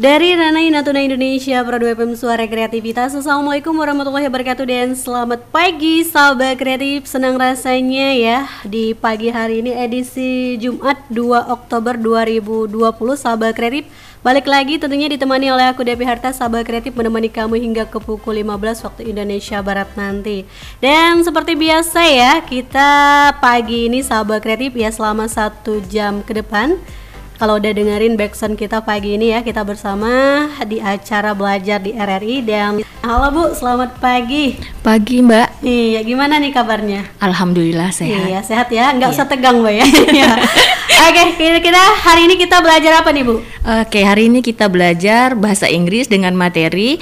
Dari Ranai Natuna Indonesia, Produk FM Suara Kreativitas. Assalamualaikum warahmatullahi wabarakatuh Dan selamat pagi sahabat kreatif. Senang rasanya ya Di pagi hari ini edisi Jumat 2 Oktober 2020 Sahabat kreatif. Balik lagi tentunya ditemani oleh aku Depi Harta Sahabat kreatif menemani kamu hingga ke pukul 15 waktu Indonesia Barat nanti. Dan seperti biasa ya Kita pagi ini sahabat kreatif ya selama satu jam ke depan kalau udah dengerin backsound kita pagi ini ya kita bersama di acara belajar di RRI dan halo Bu selamat pagi pagi Mbak iya gimana nih kabarnya Alhamdulillah sehat iya sehat ya nggak iya. usah tegang Mbak ya iya. Oke kira-kira hari ini kita belajar apa nih Bu Oke hari ini kita belajar bahasa Inggris dengan materi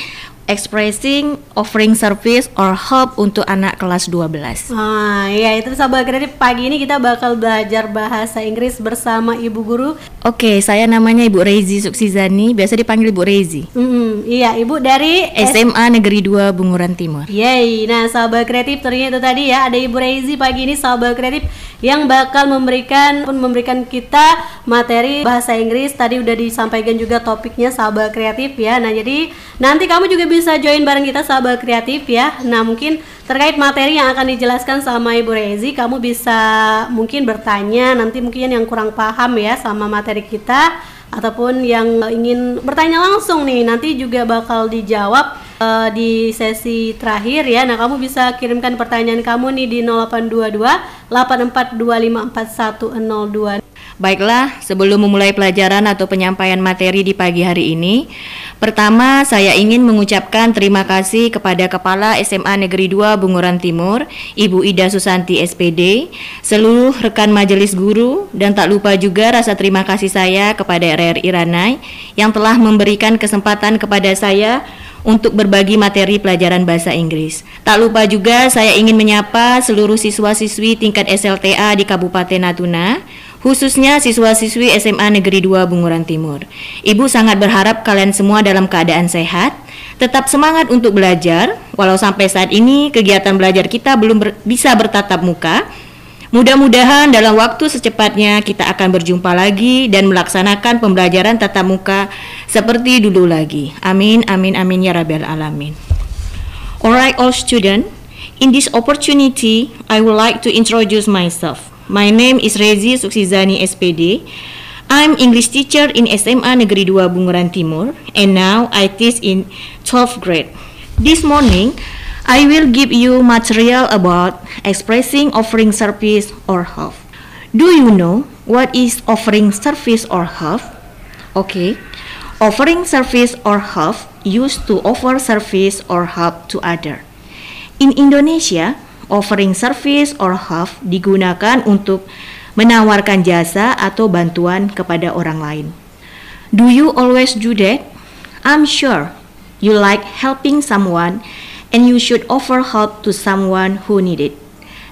expressing offering service or help untuk anak kelas 12. Ah, iya itu sahabat kreatif pagi ini kita bakal belajar bahasa Inggris bersama Ibu Guru. Oke, saya namanya Ibu Rezi Suksizani, biasa dipanggil Ibu Rezi. Mm -hmm, iya, Ibu dari SMA Negeri 2 Bunguran Timur. Yeay, nah sahabat kreatif ternyata itu tadi ya ada Ibu Rezi pagi ini sahabat kreatif yang bakal memberikan pun memberikan kita materi bahasa Inggris. Tadi udah disampaikan juga topiknya sahabat kreatif ya. Nah, jadi nanti kamu juga bisa bisa join bareng kita sahabat kreatif ya. Nah mungkin terkait materi yang akan dijelaskan sama Ibu Rezi, kamu bisa mungkin bertanya nanti mungkin yang kurang paham ya sama materi kita ataupun yang ingin bertanya langsung nih nanti juga bakal dijawab uh, di sesi terakhir ya. Nah, kamu bisa kirimkan pertanyaan kamu nih di 0822 84254102. Baiklah, sebelum memulai pelajaran atau penyampaian materi di pagi hari ini, pertama saya ingin mengucapkan terima kasih kepada Kepala SMA Negeri 2 Bunguran Timur, Ibu Ida Susanti SPD, seluruh rekan majelis guru, dan tak lupa juga rasa terima kasih saya kepada RRI Ranai yang telah memberikan kesempatan kepada saya untuk berbagi materi pelajaran bahasa Inggris. Tak lupa juga saya ingin menyapa seluruh siswa-siswi tingkat SLTA di Kabupaten Natuna, khususnya siswa-siswi SMA Negeri 2 Bunguran Timur. Ibu sangat berharap kalian semua dalam keadaan sehat, tetap semangat untuk belajar, walau sampai saat ini kegiatan belajar kita belum ber bisa bertatap muka. Mudah-mudahan dalam waktu secepatnya kita akan berjumpa lagi dan melaksanakan pembelajaran tatap muka seperti dulu lagi. Amin, amin, amin ya Rabbal Alamin. Alright all student, in this opportunity I would like to introduce myself. My name is Rezi Suksizani SPD. I'm English teacher in SMA Negeri 2 Bunguran Timur and now I teach in 12th grade. This morning, I will give you material about expressing offering service or help. Do you know what is offering service or help? Okay. Offering service or help used to offer service or help to other. In Indonesia, offering service or help digunakan untuk menawarkan jasa atau bantuan kepada orang lain. Do you always do that? I'm sure you like helping someone and you should offer help to someone who need it.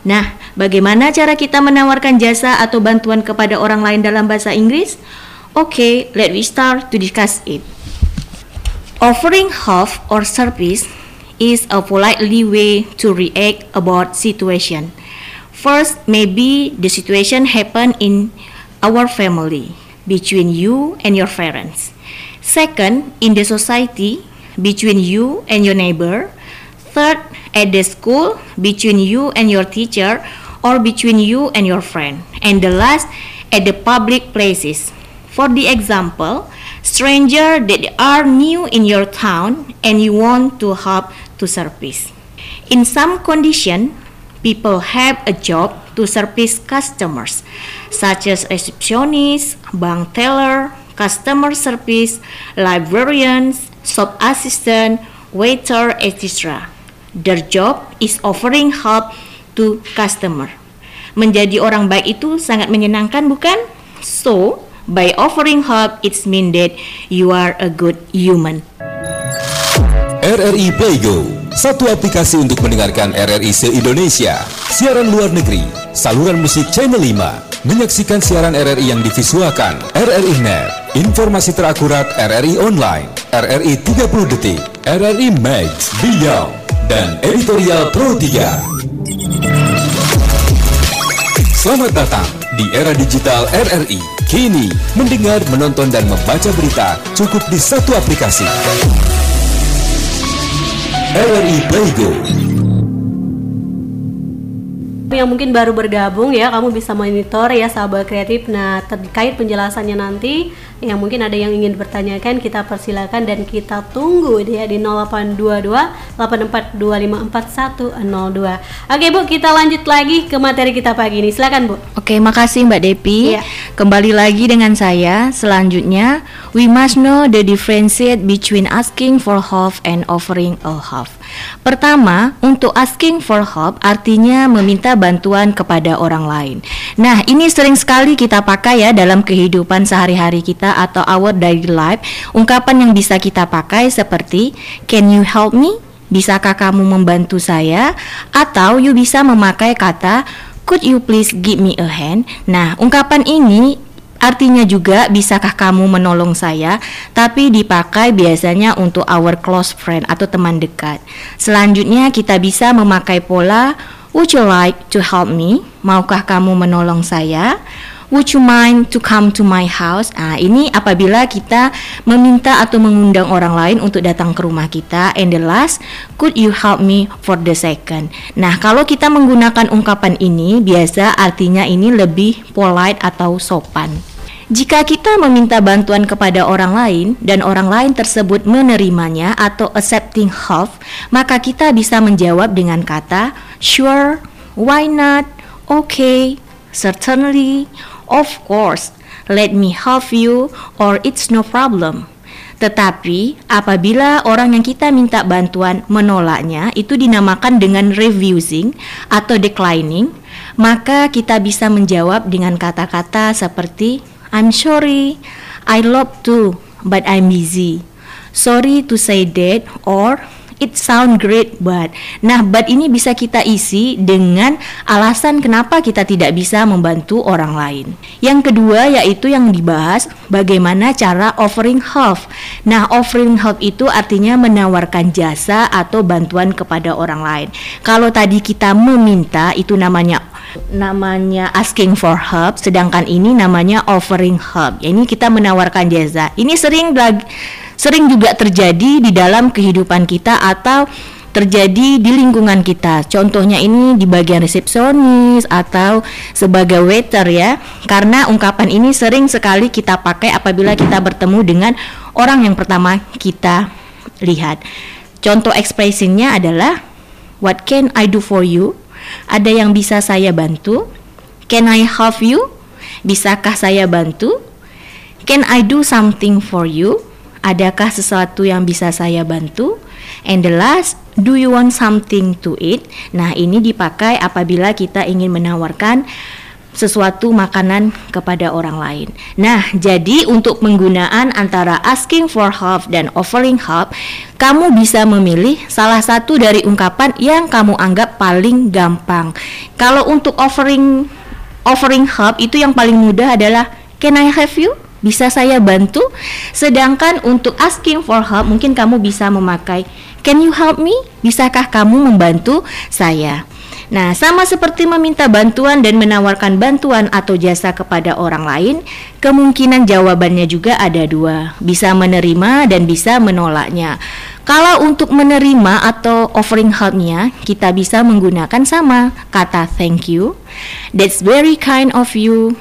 Nah, bagaimana cara kita menawarkan jasa atau bantuan kepada orang lain dalam bahasa Inggris? Oke, okay, let we start to discuss it. Offering help or service is a politely way to react about situation. First, maybe the situation happen in our family between you and your parents. Second, in the society between you and your neighbor. Third, at the school between you and your teacher or between you and your friend. And the last, at the public places. For the example, stranger that are new in your town and you want to help to service. In some condition, people have a job to service customers, such as receptionist, bank teller, customer service, librarians, shop assistant, waiter, etc. Their job is offering help to customer. Menjadi orang baik itu sangat menyenangkan bukan? So, by offering help, it's mean that you are a good human. RRI Playgo, satu aplikasi untuk mendengarkan RRI se-Indonesia, siaran luar negeri, saluran musik Channel 5, menyaksikan siaran RRI yang divisualkan, RRI Net, informasi terakurat RRI Online, RRI 30 Detik, RRI Max, Beyond, dan Editorial Pro 3. Selamat datang di era digital RRI Kini, mendengar, menonton, dan membaca berita cukup di satu aplikasi. RRI Playgo yang mungkin baru bergabung ya kamu bisa monitor ya sahabat kreatif. Nah terkait penjelasannya nanti yang mungkin ada yang ingin bertanyakan kita persilakan dan kita tunggu ya di 0822 84254102 oke bu kita lanjut lagi ke materi kita pagi ini. Silakan bu. Oke makasih mbak Depi. Ya. kembali lagi dengan saya. Selanjutnya we must know the differentiate between asking for help and offering a help pertama untuk asking for help artinya meminta bantuan kepada orang lain. Nah, ini sering sekali kita pakai ya dalam kehidupan sehari-hari kita atau our daily life. Ungkapan yang bisa kita pakai seperti can you help me? Bisakah kamu membantu saya? Atau you bisa memakai kata could you please give me a hand? Nah, ungkapan ini Artinya juga bisakah kamu menolong saya, tapi dipakai biasanya untuk our close friend atau teman dekat. Selanjutnya kita bisa memakai pola Would you like to help me? Maukah kamu menolong saya? Would you mind to come to my house? Nah, ini apabila kita meminta atau mengundang orang lain untuk datang ke rumah kita. And the last, could you help me for the second? Nah, kalau kita menggunakan ungkapan ini, biasa artinya ini lebih polite atau sopan. Jika kita meminta bantuan kepada orang lain dan orang lain tersebut menerimanya atau accepting help, maka kita bisa menjawab dengan kata sure, why not, okay, certainly, of course, let me help you, or it's no problem. Tetapi apabila orang yang kita minta bantuan menolaknya itu dinamakan dengan refusing atau declining, maka kita bisa menjawab dengan kata-kata seperti I'm sorry, I love to, but I'm busy. Sorry to say that or it sound great but nah but ini bisa kita isi dengan alasan kenapa kita tidak bisa membantu orang lain yang kedua yaitu yang dibahas bagaimana cara offering help nah offering help itu artinya menawarkan jasa atau bantuan kepada orang lain kalau tadi kita meminta itu namanya namanya asking for help, sedangkan ini namanya offering help. Ini kita menawarkan jasa. Ini sering sering juga terjadi di dalam kehidupan kita atau terjadi di lingkungan kita. Contohnya ini di bagian resepsionis atau sebagai waiter ya. Karena ungkapan ini sering sekali kita pakai apabila kita bertemu dengan orang yang pertama kita lihat. Contoh ekspresinya adalah what can I do for you? Ada yang bisa saya bantu? Can I help you? Bisakah saya bantu? Can I do something for you? Adakah sesuatu yang bisa saya bantu? And the last, do you want something to eat? Nah, ini dipakai apabila kita ingin menawarkan sesuatu makanan kepada orang lain. Nah, jadi untuk penggunaan antara asking for help dan offering help, kamu bisa memilih salah satu dari ungkapan yang kamu anggap paling gampang. Kalau untuk offering offering help itu yang paling mudah adalah can I have you? Bisa saya bantu? Sedangkan untuk asking for help mungkin kamu bisa memakai can you help me? Bisakah kamu membantu saya? Nah, sama seperti meminta bantuan dan menawarkan bantuan atau jasa kepada orang lain, kemungkinan jawabannya juga ada dua, bisa menerima dan bisa menolaknya. Kalau untuk menerima atau offering helpnya, kita bisa menggunakan sama kata thank you. That's very kind of you.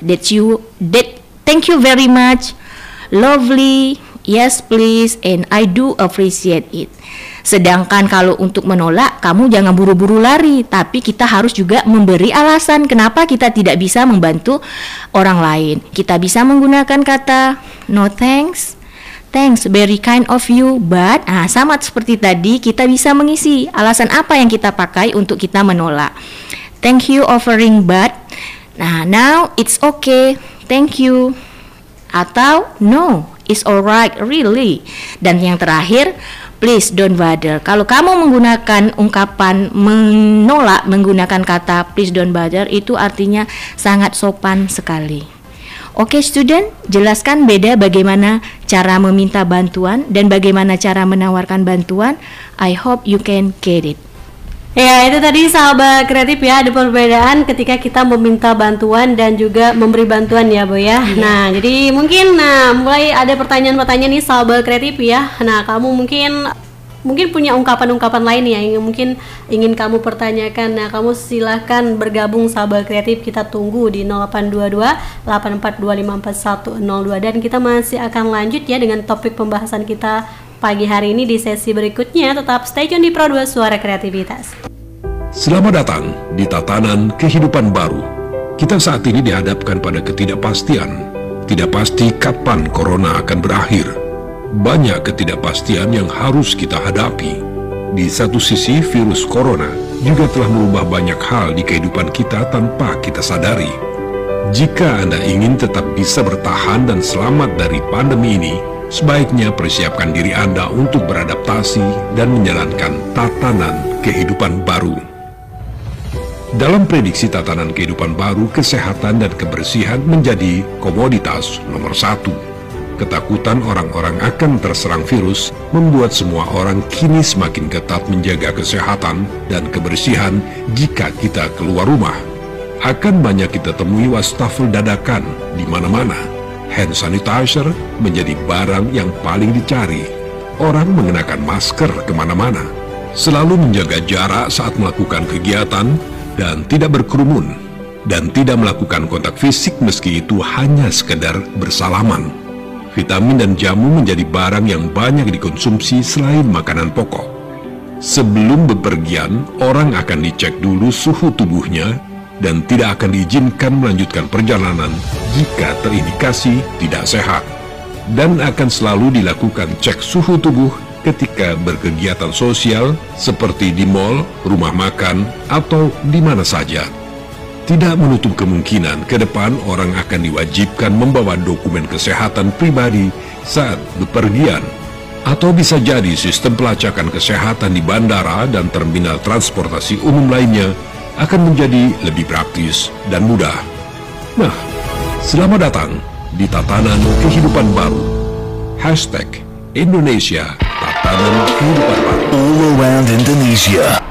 That you that thank you very much. Lovely. Yes, please and I do appreciate it. Sedangkan kalau untuk menolak, kamu jangan buru-buru lari, tapi kita harus juga memberi alasan kenapa kita tidak bisa membantu orang lain. Kita bisa menggunakan kata no thanks, thanks, very kind of you, but nah, sama seperti tadi kita bisa mengisi alasan apa yang kita pakai untuk kita menolak. Thank you offering but. Nah, now it's okay. Thank you. Atau no, it's alright really. Dan yang terakhir, please don't bother. Kalau kamu menggunakan ungkapan menolak menggunakan kata please don't bother itu artinya sangat sopan sekali. Oke okay, student, jelaskan beda bagaimana cara meminta bantuan dan bagaimana cara menawarkan bantuan. I hope you can get it. Ya itu tadi sahabat kreatif ya ada perbedaan ketika kita meminta bantuan dan juga memberi bantuan ya Bu ya. Iya. Nah jadi mungkin nah mulai ada pertanyaan-pertanyaan nih sahabat kreatif ya. Nah kamu mungkin mungkin punya ungkapan-ungkapan lain ya yang mungkin ingin kamu pertanyakan. Nah, kamu silahkan bergabung sahabat kreatif. Kita tunggu di 0822 84254102 dan kita masih akan lanjut ya dengan topik pembahasan kita pagi hari ini di sesi berikutnya. Tetap stay tune di Pro 2 Suara Kreativitas. Selamat datang di tatanan kehidupan baru. Kita saat ini dihadapkan pada ketidakpastian. Tidak pasti kapan corona akan berakhir. Banyak ketidakpastian yang harus kita hadapi. Di satu sisi, virus corona juga telah merubah banyak hal di kehidupan kita tanpa kita sadari. Jika Anda ingin tetap bisa bertahan dan selamat dari pandemi ini, sebaiknya persiapkan diri Anda untuk beradaptasi dan menjalankan tatanan kehidupan baru. Dalam prediksi tatanan kehidupan baru, kesehatan dan kebersihan menjadi komoditas nomor satu. Ketakutan orang-orang akan terserang virus membuat semua orang kini semakin ketat menjaga kesehatan dan kebersihan jika kita keluar rumah. Akan banyak kita temui wastafel dadakan di mana-mana hand sanitizer menjadi barang yang paling dicari. Orang mengenakan masker ke mana-mana, selalu menjaga jarak saat melakukan kegiatan dan tidak berkerumun, dan tidak melakukan kontak fisik meski itu hanya sekedar bersalaman. Vitamin dan jamu menjadi barang yang banyak dikonsumsi selain makanan pokok. Sebelum bepergian, orang akan dicek dulu suhu tubuhnya dan tidak akan diizinkan melanjutkan perjalanan jika terindikasi tidak sehat dan akan selalu dilakukan cek suhu tubuh ketika berkegiatan sosial seperti di mall, rumah makan, atau di mana saja. Tidak menutup kemungkinan ke depan orang akan diwajibkan membawa dokumen kesehatan pribadi saat bepergian. Atau bisa jadi sistem pelacakan kesehatan di bandara dan terminal transportasi umum lainnya akan menjadi lebih praktis dan mudah. Nah, selamat datang di tatanan kehidupan baru. Hashtag Indonesia Tatanan Kehidupan Baru. All around Indonesia.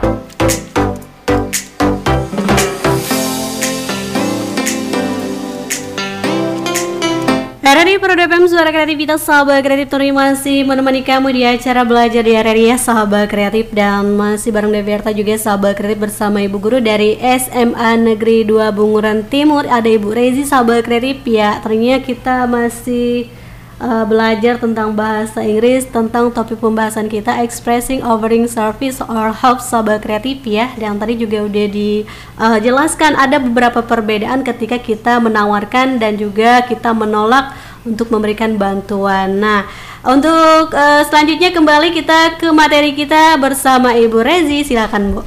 Pro FM Suara Kreativitas Sahabat Kreatif Turi masih menemani kamu di acara belajar di RRI ya Sahabat Kreatif. Dan masih bareng Deverta juga Sahabat Kreatif bersama Ibu Guru dari SMA Negeri 2 Bunguran Timur. Ada Ibu Rezi Sahabat Kreatif. Ya ternyata kita masih uh, belajar tentang bahasa Inggris tentang topik pembahasan kita expressing offering service or help Sahabat Kreatif ya. Dan tadi juga udah dijelaskan uh, ada beberapa perbedaan ketika kita menawarkan dan juga kita menolak untuk memberikan bantuan. Nah, untuk uh, selanjutnya kembali kita ke materi kita bersama Ibu Rezi, silakan Bu.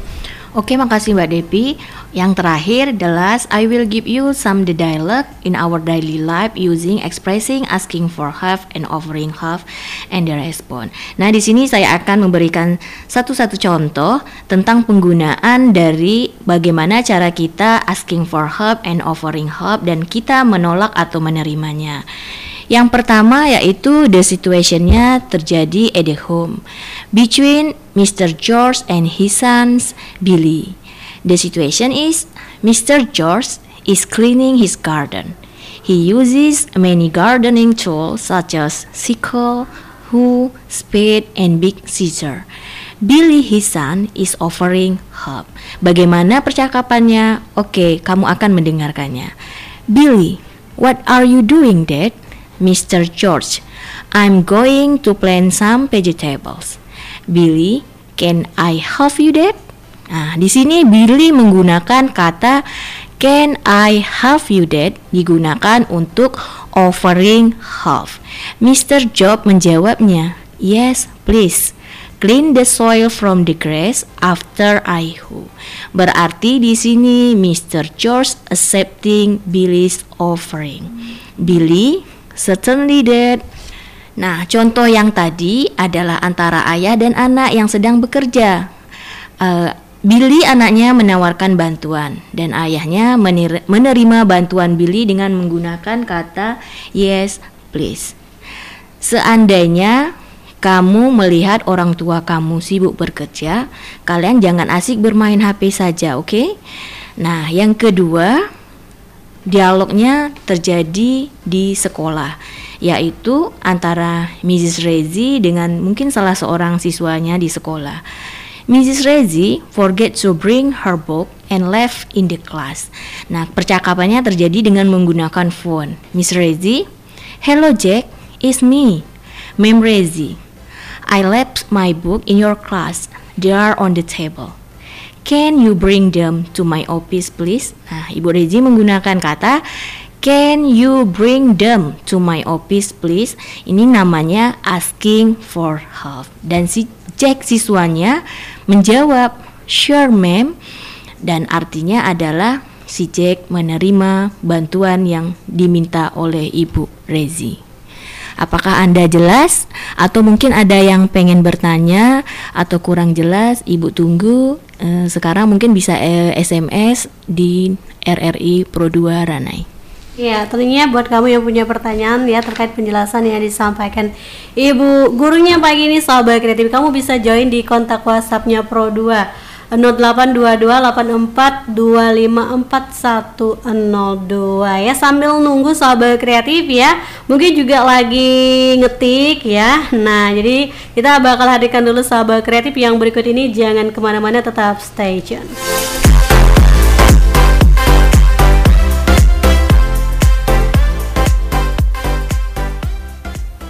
Oke, makasih Mbak Depi. Yang terakhir adalah I will give you some the dialogue in our daily life using expressing, asking for help, and offering help, and the response. Nah, di sini saya akan memberikan satu-satu contoh tentang penggunaan dari bagaimana cara kita asking for help and offering help dan kita menolak atau menerimanya. Yang pertama yaitu the situationnya terjadi at the home between Mr. George and his sons Billy. The situation is Mr. George is cleaning his garden. He uses many gardening tools such as sickle, hoe, spade, and big scissor. Billy, his son, is offering help. Bagaimana percakapannya? Oke, kamu akan mendengarkannya. Billy, what are you doing, Dad? Mr. George, I'm going to plant some vegetables. Billy, can I help you, Dad? Nah, di sini Billy menggunakan kata Can I help you dad? digunakan untuk offering help. Mr. Job menjawabnya, Yes, please. Clean the soil from the grass after I hoe. Berarti di sini Mr. George accepting Billy's offering. Billy, certainly dad. Nah, contoh yang tadi adalah antara ayah dan anak yang sedang bekerja. Uh, Billy anaknya menawarkan bantuan dan ayahnya menerima bantuan Billy dengan menggunakan kata yes please. Seandainya kamu melihat orang tua kamu sibuk bekerja, kalian jangan asik bermain HP saja, oke? Okay? Nah, yang kedua, dialognya terjadi di sekolah, yaitu antara Mrs. Rezi dengan mungkin salah seorang siswanya di sekolah. Mrs. Rezi forget to bring her book and left in the class. Nah, percakapannya terjadi dengan menggunakan phone. Miss Rezi, hello Jack, it's me, Mem Rezi. I left my book in your class. They are on the table. Can you bring them to my office please? Nah, Ibu Rezi menggunakan kata Can you bring them to my office please? Ini namanya asking for help. Dan si Jack siswanya menjawab, Sure ma'am. Dan artinya adalah si Jack menerima bantuan yang diminta oleh Ibu Rezi. Apakah Anda jelas atau mungkin ada yang pengen bertanya atau kurang jelas? Ibu tunggu. Eh, sekarang mungkin bisa eh, SMS di RRI Pro 2 Ranai. Ya, tentunya buat kamu yang punya pertanyaan ya terkait penjelasan yang disampaikan Ibu gurunya pagi ini sahabat kreatif, kamu bisa join di kontak WhatsAppnya Pro 2 082284254102 ya. Sambil nunggu sahabat kreatif ya. Mungkin juga lagi ngetik ya. Nah jadi kita bakal hadirkan dulu sahabat kreatif yang berikut ini. Jangan ke mana-mana tetap stay tune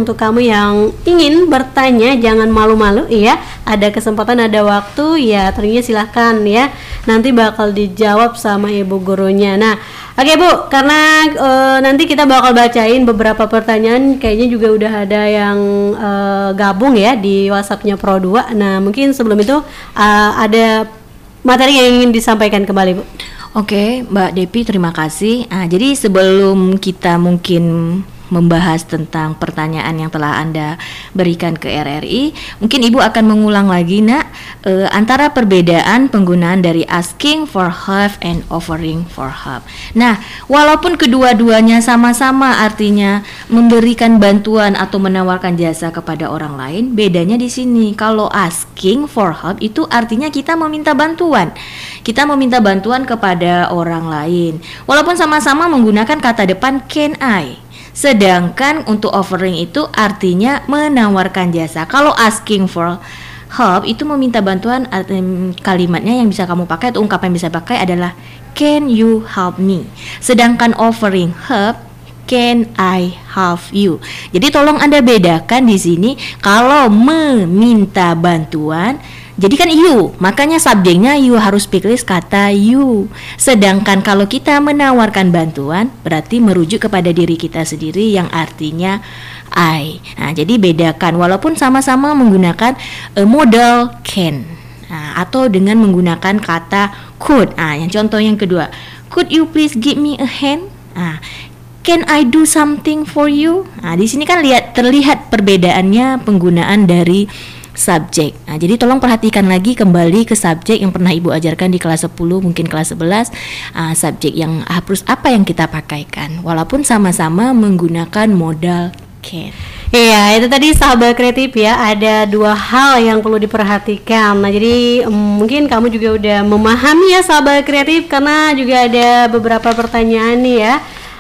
untuk kamu yang ingin bertanya jangan malu-malu ya ada kesempatan ada waktu ya ternyata silahkan ya nanti bakal dijawab sama ibu gurunya. Nah oke bu karena e, nanti kita bakal bacain beberapa pertanyaan kayaknya juga udah ada yang e, gabung ya di WhatsAppnya Pro 2 nah mungkin sebelum itu e, ada materi yang ingin disampaikan kembali bu. Oke, Mbak Depi, terima kasih. Nah, jadi sebelum kita mungkin membahas tentang pertanyaan yang telah Anda berikan ke RRI, mungkin Ibu akan mengulang lagi nak e, antara perbedaan penggunaan dari asking for help and offering for help. Nah, walaupun kedua-duanya sama-sama artinya memberikan bantuan atau menawarkan jasa kepada orang lain, bedanya di sini. Kalau asking for help itu artinya kita meminta bantuan. Kita meminta bantuan kepada orang lain. Walaupun sama-sama menggunakan kata depan can I. Sedangkan untuk offering itu artinya menawarkan jasa. Kalau asking for help itu meminta bantuan kalimatnya yang bisa kamu pakai atau ungkapan yang bisa pakai adalah can you help me. Sedangkan offering help can I help you. Jadi tolong Anda bedakan di sini kalau meminta bantuan jadi kan you, makanya subjeknya you harus pilih kata you. Sedangkan kalau kita menawarkan bantuan berarti merujuk kepada diri kita sendiri yang artinya I. Nah, jadi bedakan walaupun sama-sama menggunakan a model can. Nah, atau dengan menggunakan kata could. Nah, yang contoh yang kedua, could you please give me a hand? Nah, Can I do something for you? Nah, di sini kan lihat terlihat perbedaannya penggunaan dari subjek. Nah, jadi tolong perhatikan lagi kembali ke subjek yang pernah Ibu ajarkan di kelas 10, mungkin kelas 11, uh, subjek yang harus apa yang kita pakaikan walaupun sama-sama menggunakan modal can. Iya, itu tadi sahabat kreatif ya. Ada dua hal yang perlu diperhatikan. Nah, jadi mungkin kamu juga udah memahami ya sahabat kreatif karena juga ada beberapa pertanyaan nih ya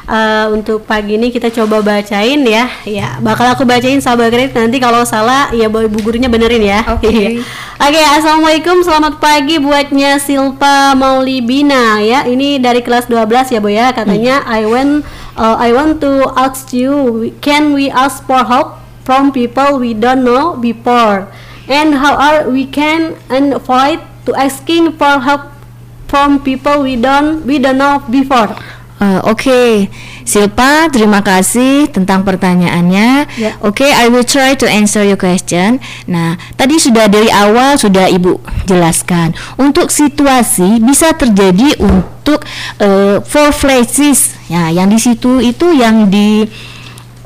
uh, untuk pagi ini kita coba bacain ya. Ya, bakal aku bacain sahabat kredit nanti kalau salah ya bu gurunya benerin ya. Oke. Okay. Oke, okay, assalamualaikum, selamat pagi buatnya Silpa Maulibina ya. Ini dari kelas 12 ya bu ya. Katanya hmm. I want uh, I want to ask you, can we ask for help from people we don't know before? And how are we can avoid to asking for help from people we don't we don't know before? Uh, Oke, okay. Silpa, terima kasih tentang pertanyaannya. Yeah. Oke, okay, I will try to answer your question. Nah, tadi sudah dari awal sudah Ibu jelaskan. Untuk situasi bisa terjadi untuk uh, four phrases. Ya, yang di situ itu yang di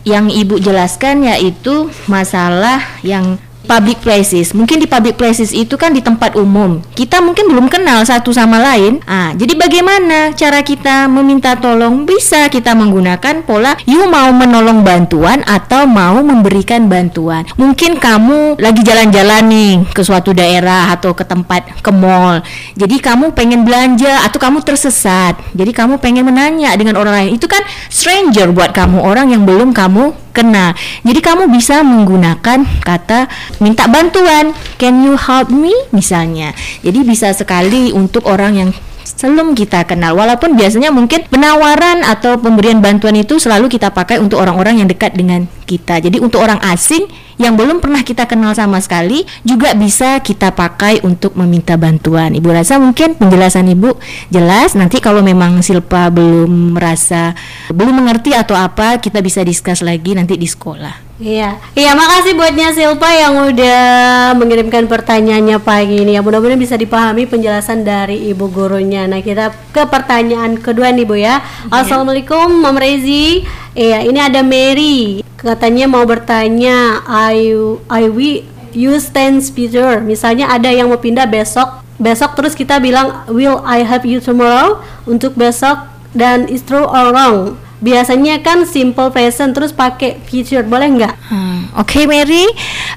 yang Ibu jelaskan yaitu masalah yang public places. Mungkin di public places itu kan di tempat umum. Kita mungkin belum kenal satu sama lain. Ah, jadi bagaimana cara kita meminta tolong? Bisa kita menggunakan pola you mau menolong bantuan atau mau memberikan bantuan. Mungkin kamu lagi jalan-jalan nih ke suatu daerah atau ke tempat ke mall. Jadi kamu pengen belanja atau kamu tersesat. Jadi kamu pengen menanya dengan orang lain. Itu kan stranger buat kamu, orang yang belum kamu kenal. Jadi kamu bisa menggunakan kata minta bantuan. Can you help me misalnya. Jadi bisa sekali untuk orang yang sebelum kita kenal. Walaupun biasanya mungkin penawaran atau pemberian bantuan itu selalu kita pakai untuk orang-orang yang dekat dengan kita. Jadi untuk orang asing yang belum pernah kita kenal sama sekali juga bisa kita pakai untuk meminta bantuan. Ibu rasa mungkin penjelasan Ibu jelas. Nanti kalau memang Silpa belum merasa belum mengerti atau apa, kita bisa diskus lagi nanti di sekolah. Iya, iya makasih buatnya Silpa yang udah mengirimkan pertanyaannya pagi ini. Ya mudah-mudahan bisa dipahami penjelasan dari ibu gurunya. Nah kita ke pertanyaan kedua nih bu ya. Assalamualaikum Mam Rezi. Iya ini ada Mary. Katanya mau bertanya, I I we you stand Peter. Misalnya ada yang mau pindah besok, besok terus kita bilang will I have you tomorrow untuk besok dan is true or wrong biasanya kan simple present terus pakai future boleh nggak? Hmm, Oke okay, Mary,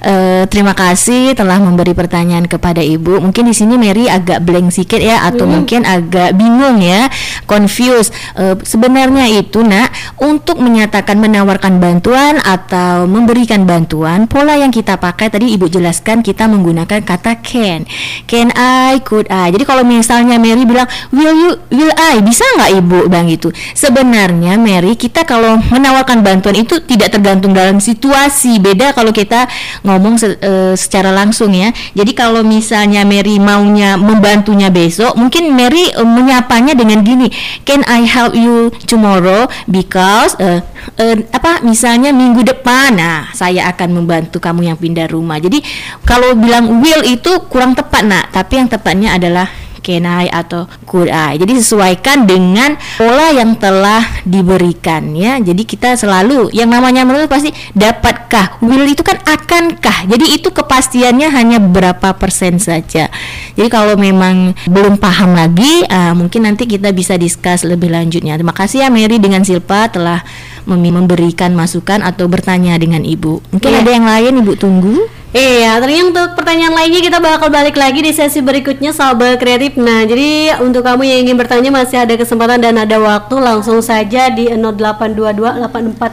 uh, terima kasih telah memberi pertanyaan kepada ibu. Mungkin di sini Mary agak blank sedikit ya, atau hmm. mungkin agak bingung ya, confused. Uh, sebenarnya itu nak untuk menyatakan menawarkan bantuan atau memberikan bantuan, pola yang kita pakai tadi ibu jelaskan kita menggunakan kata can, can I, could I. Jadi kalau misalnya Mary bilang will you, will I, bisa nggak ibu bang itu? Sebenarnya Mary, kita kalau menawarkan bantuan itu tidak tergantung dalam situasi. Beda kalau kita ngomong se e, secara langsung ya. Jadi kalau misalnya Mary maunya membantunya besok, mungkin Mary e, menyapanya dengan gini, "Can I help you tomorrow because e, e, apa misalnya minggu depan nah saya akan membantu kamu yang pindah rumah." Jadi kalau bilang will itu kurang tepat, Nak, tapi yang tepatnya adalah kenai atau kurai. Jadi sesuaikan dengan pola yang telah diberikan ya. Jadi kita selalu yang namanya menurut pasti dapatkah will itu kan akankah. Jadi itu kepastiannya hanya berapa persen saja. Jadi kalau memang belum paham lagi, uh, mungkin nanti kita bisa discuss lebih lanjutnya. Terima kasih ya Mary dengan Silpa telah memberikan masukan atau bertanya dengan Ibu. Mungkin yeah. ada yang lain Ibu tunggu. Iya, ternyata untuk pertanyaan lainnya kita bakal balik lagi di sesi berikutnya sahabat kreatif. Nah, jadi untuk kamu yang ingin bertanya masih ada kesempatan dan ada waktu langsung saja di 0822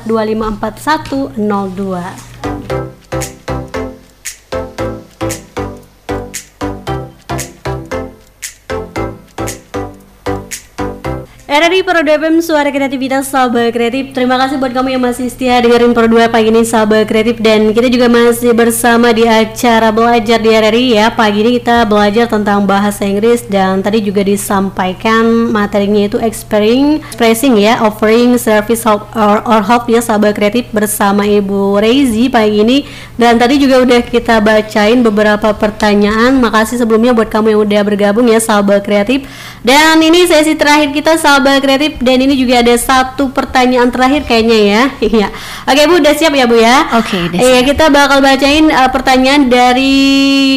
84254102. RRI Pro 2 FM Suara Kreativitas Sahabat Kreatif. Terima kasih buat kamu yang masih setia dengerin Pro 2 pagi ini Sahabat Kreatif. Dan kita juga masih bersama di acara belajar di RRI ya. Pagi ini kita belajar tentang bahasa Inggris Dan tadi juga disampaikan materinya itu expressing, expressing ya Offering service help or, or help ya Sahabat Kreatif bersama Ibu Rezi pagi ini. Dan tadi juga udah kita bacain beberapa pertanyaan. Makasih sebelumnya buat kamu yang udah bergabung ya Sahabat Kreatif. Dan ini sesi terakhir kita Sahabat Kreatif dan ini juga ada satu pertanyaan terakhir kayaknya ya. Iya. Oke Bu, udah siap ya Bu ya? Oke, okay, Iya, kita bakal bacain uh, pertanyaan dari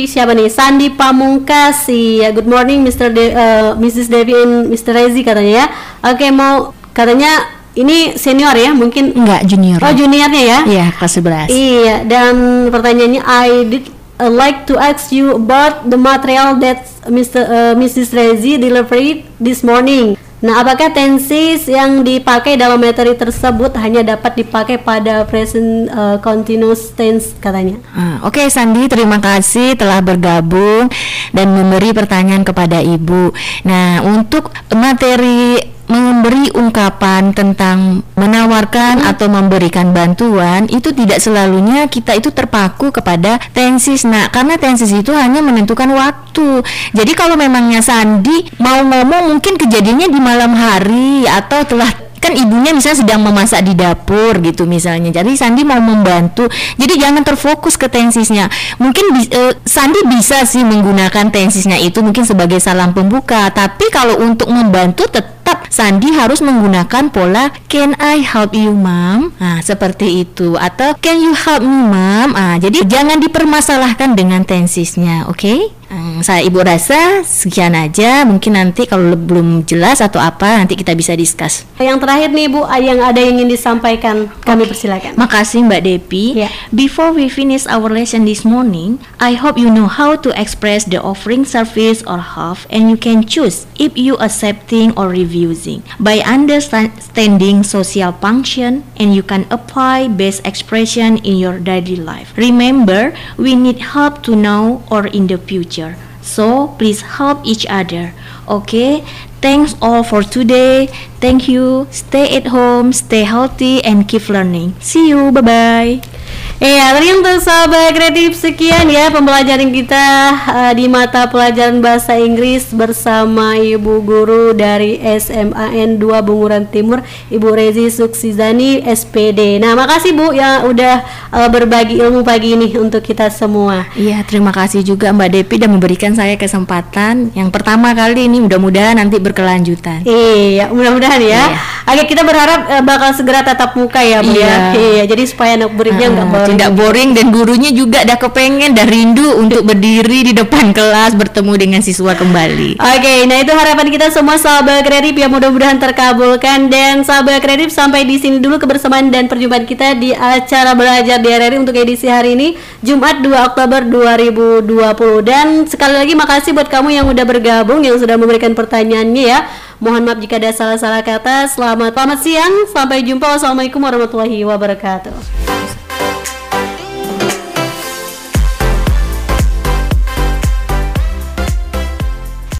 siapa nih? Sandi Pamungkas. Ya, good morning Mr. De, uh, Mrs. Devi and Mr. Rezi katanya ya. Oke, mau katanya ini senior ya mungkin enggak junior oh juniornya ya iya kelas 11 iya dan pertanyaannya I did uh, like to ask you about the material that Mr. Uh, Mrs. Rezi delivered this morning Nah, apakah tenses yang dipakai dalam materi tersebut hanya dapat dipakai pada present uh, continuous tense katanya? Ah, Oke, okay, Sandi, terima kasih telah bergabung dan memberi pertanyaan kepada Ibu. Nah, untuk materi memberi ungkapan tentang menawarkan hmm. atau memberikan bantuan itu tidak selalunya kita itu terpaku kepada tensis. Nah karena tensis itu hanya menentukan waktu. Jadi kalau memangnya Sandi mau ngomong mungkin kejadiannya di malam hari atau telah kan ibunya misalnya sedang memasak di dapur gitu misalnya. Jadi Sandi mau membantu. Jadi jangan terfokus ke tensisnya. Mungkin uh, Sandi bisa sih menggunakan tensisnya itu mungkin sebagai salam pembuka. Tapi kalau untuk membantu tetap tetap Sandi harus menggunakan pola can I help you mom? Nah, seperti itu atau can you help me mom? Ah, jadi jangan dipermasalahkan dengan tensisnya, oke? Okay? Hmm, saya ibu rasa sekian aja. Mungkin nanti kalau belum jelas atau apa nanti kita bisa discuss. Yang terakhir nih Bu, yang ada yang ingin disampaikan, kami persilakan. Makasih Mbak Depi. Yeah. Before we finish our lesson this morning, I hope you know how to express the offering service or half and you can choose if you accepting or refusing. By understanding social function and you can apply best expression in your daily life. Remember, we need help to now or in the future. So please help each other. Okay, thanks all for today. Thank you. Stay at home, stay healthy, and keep learning. See you. Bye bye. Iya, untuk sahabat kreatif sekian ya pembelajaran kita uh, di mata pelajaran bahasa Inggris bersama Ibu Guru dari SMAN 2 Bunguran Timur, Ibu Rezi Suksizani SPD. Nah, makasih Bu yang udah uh, berbagi ilmu pagi ini untuk kita semua. Iya, terima kasih juga Mbak Depi dan memberikan saya kesempatan yang pertama kali ini mudah-mudahan nanti berkelanjutan. Iya, mudah-mudahan ya. Iya. Oke, kita berharap uh, bakal segera tatap muka ya Bu ya. Iya. Iya, jadi supaya anak muridnya nggak Ah, boring. tidak boring dan gurunya juga dah kepengen dah rindu untuk berdiri di depan kelas bertemu dengan siswa kembali. Oke, nah itu harapan kita semua sahabat kreatif yang mudah-mudahan terkabulkan dan sahabat kreatif sampai di sini dulu kebersamaan dan perjumpaan kita di acara belajar di RRI untuk edisi hari ini Jumat 2 Oktober 2020 dan sekali lagi makasih buat kamu yang udah bergabung yang sudah memberikan pertanyaannya ya. Mohon maaf jika ada salah-salah kata. Selamat selamat siang, sampai jumpa. Wassalamualaikum warahmatullahi wabarakatuh.